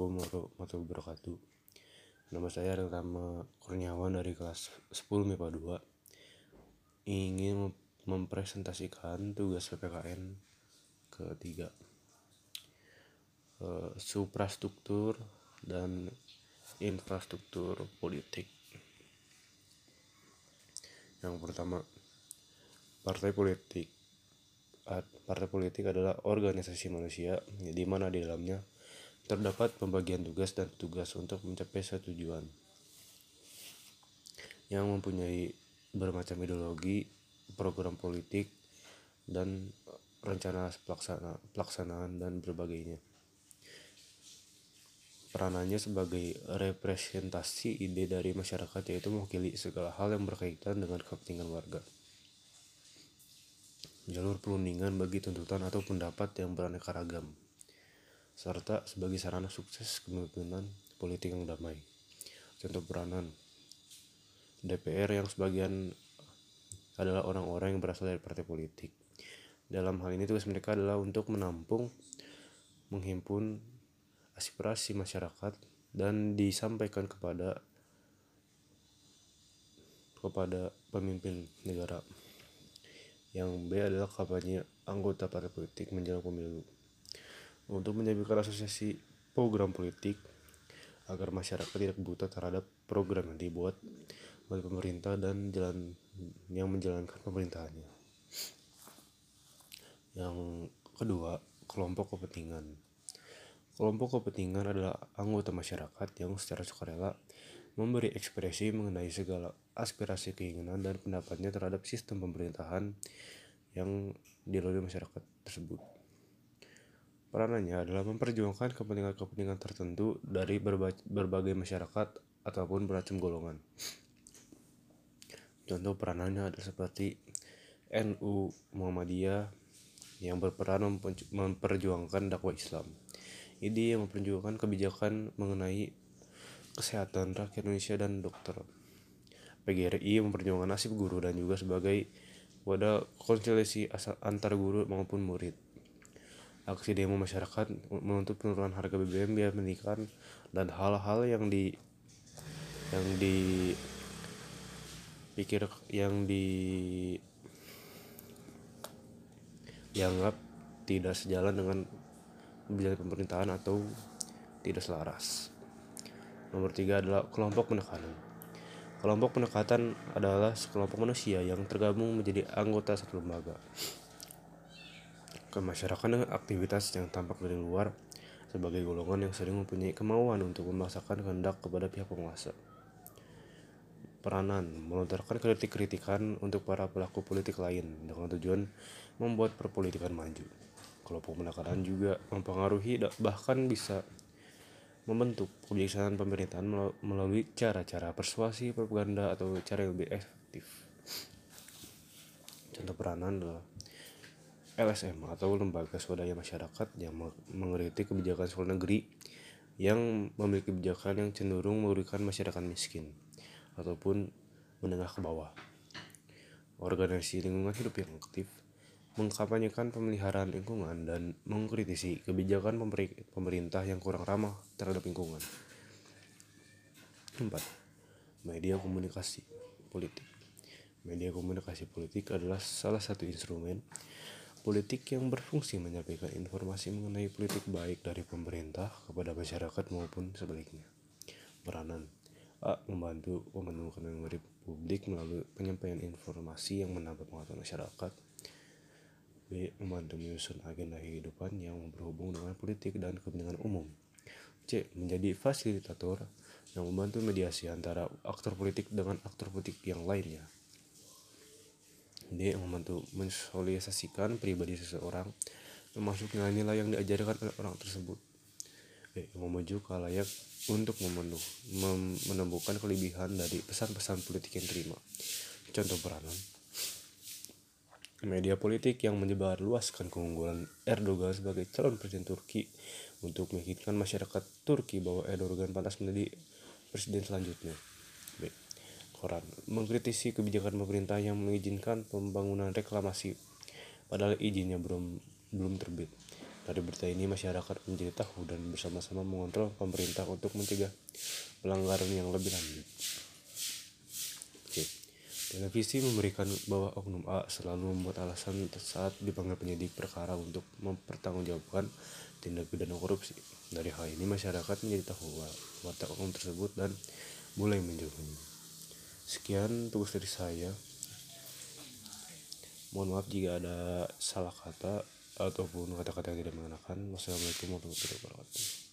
Assalamualaikum warahmatullahi wabarakatuh. Nama saya Rama Kurniawan dari kelas 10 MIPA 2 Ingin mempresentasikan tugas PPKN ketiga. Uh, Suprastruktur dan infrastruktur politik. Yang pertama Partai politik. Partai politik adalah organisasi manusia di mana di dalamnya terdapat pembagian tugas dan tugas untuk mencapai satu tujuan yang mempunyai bermacam ideologi, program politik, dan rencana pelaksana, pelaksanaan dan berbagainya. Peranannya sebagai representasi ide dari masyarakat yaitu mewakili segala hal yang berkaitan dengan kepentingan warga. Jalur perundingan bagi tuntutan atau pendapat yang beraneka ragam serta sebagai sarana sukses kepemimpinan politik yang damai. Contoh peranan DPR yang sebagian adalah orang-orang yang berasal dari partai politik. Dalam hal ini tugas mereka adalah untuk menampung, menghimpun aspirasi masyarakat dan disampaikan kepada kepada pemimpin negara. Yang B adalah kampanye anggota partai politik menjelang pemilu untuk menjadikan asosiasi program politik agar masyarakat tidak buta terhadap program yang dibuat oleh pemerintah dan jalan yang menjalankan pemerintahannya. Yang kedua, kelompok kepentingan. Kelompok kepentingan adalah anggota masyarakat yang secara sukarela memberi ekspresi mengenai segala aspirasi keinginan dan pendapatnya terhadap sistem pemerintahan yang dilalui masyarakat tersebut. Peranannya adalah memperjuangkan kepentingan-kepentingan tertentu dari berbagai masyarakat ataupun beragam golongan. Contoh peranannya adalah seperti NU Muhammadiyah yang berperan memperjuangkan dakwah Islam. ID yang memperjuangkan kebijakan mengenai kesehatan rakyat Indonesia dan dokter. PGRI memperjuangkan nasib guru dan juga sebagai wadah konsiliasi antar guru maupun murid aksi demo masyarakat menuntut penurunan harga BBM biaya pendidikan dan hal-hal yang di yang di pikir yang di dianggap tidak sejalan dengan kebijakan pemerintahan atau tidak selaras. Nomor tiga adalah kelompok penekanan. Kelompok penekatan adalah sekelompok manusia yang tergabung menjadi anggota satu lembaga ke masyarakat dengan aktivitas yang tampak dari luar sebagai golongan yang sering mempunyai kemauan untuk memaksakan kehendak kepada pihak penguasa. Peranan melontarkan kritik-kritikan untuk para pelaku politik lain dengan tujuan membuat perpolitikan maju. Kelompok penekanan juga mempengaruhi bahkan bisa membentuk kebijaksanaan pemerintahan melalui cara-cara persuasi, propaganda, atau cara yang lebih efektif. Contoh peranan adalah LSM atau Lembaga Swadaya Masyarakat yang mengkritik kebijakan sekolah negeri yang memiliki kebijakan yang cenderung merugikan masyarakat miskin ataupun menengah ke bawah. Organisasi lingkungan hidup yang aktif mengkampanyekan pemeliharaan lingkungan dan mengkritisi kebijakan pemerintah yang kurang ramah terhadap lingkungan. 4. Media komunikasi politik. Media komunikasi politik adalah salah satu instrumen politik yang berfungsi menyampaikan informasi mengenai politik baik dari pemerintah kepada masyarakat maupun sebaliknya. Peranan A. Membantu memenuhkan memori publik melalui penyampaian informasi yang menambah pengetahuan masyarakat. B. Membantu menyusun agenda kehidupan yang berhubung dengan politik dan kepentingan umum. C. Menjadi fasilitator yang membantu mediasi antara aktor politik dengan aktor politik yang lainnya. D. Membantu mensosialisasikan pribadi seseorang termasuk nilai-nilai yang diajarkan oleh orang tersebut. E. Ke layak untuk memenuh, mem menemukan kelebihan dari pesan-pesan politik yang terima. Contoh peranan media politik yang menyebar luaskan keunggulan Erdogan sebagai calon presiden Turki untuk meyakinkan masyarakat Turki bahwa Erdogan pantas menjadi presiden selanjutnya. Koran mengkritisi kebijakan pemerintah yang mengizinkan pembangunan reklamasi padahal izinnya belum belum terbit. Dari berita ini masyarakat menjadi tahu dan bersama-sama mengontrol pemerintah untuk mencegah pelanggaran yang lebih lanjut. Oke. Televisi memberikan bahwa oknum A selalu membuat alasan saat dipanggil penyidik perkara untuk mempertanggungjawabkan tindak pidana korupsi. Dari hal ini masyarakat menjadi tahu watak oknum tersebut dan mulai menjauhinya. Sekian tugas dari saya. Mohon maaf jika ada salah kata ataupun kata-kata yang tidak mengenakan. Wassalamualaikum warahmatullahi wabarakatuh.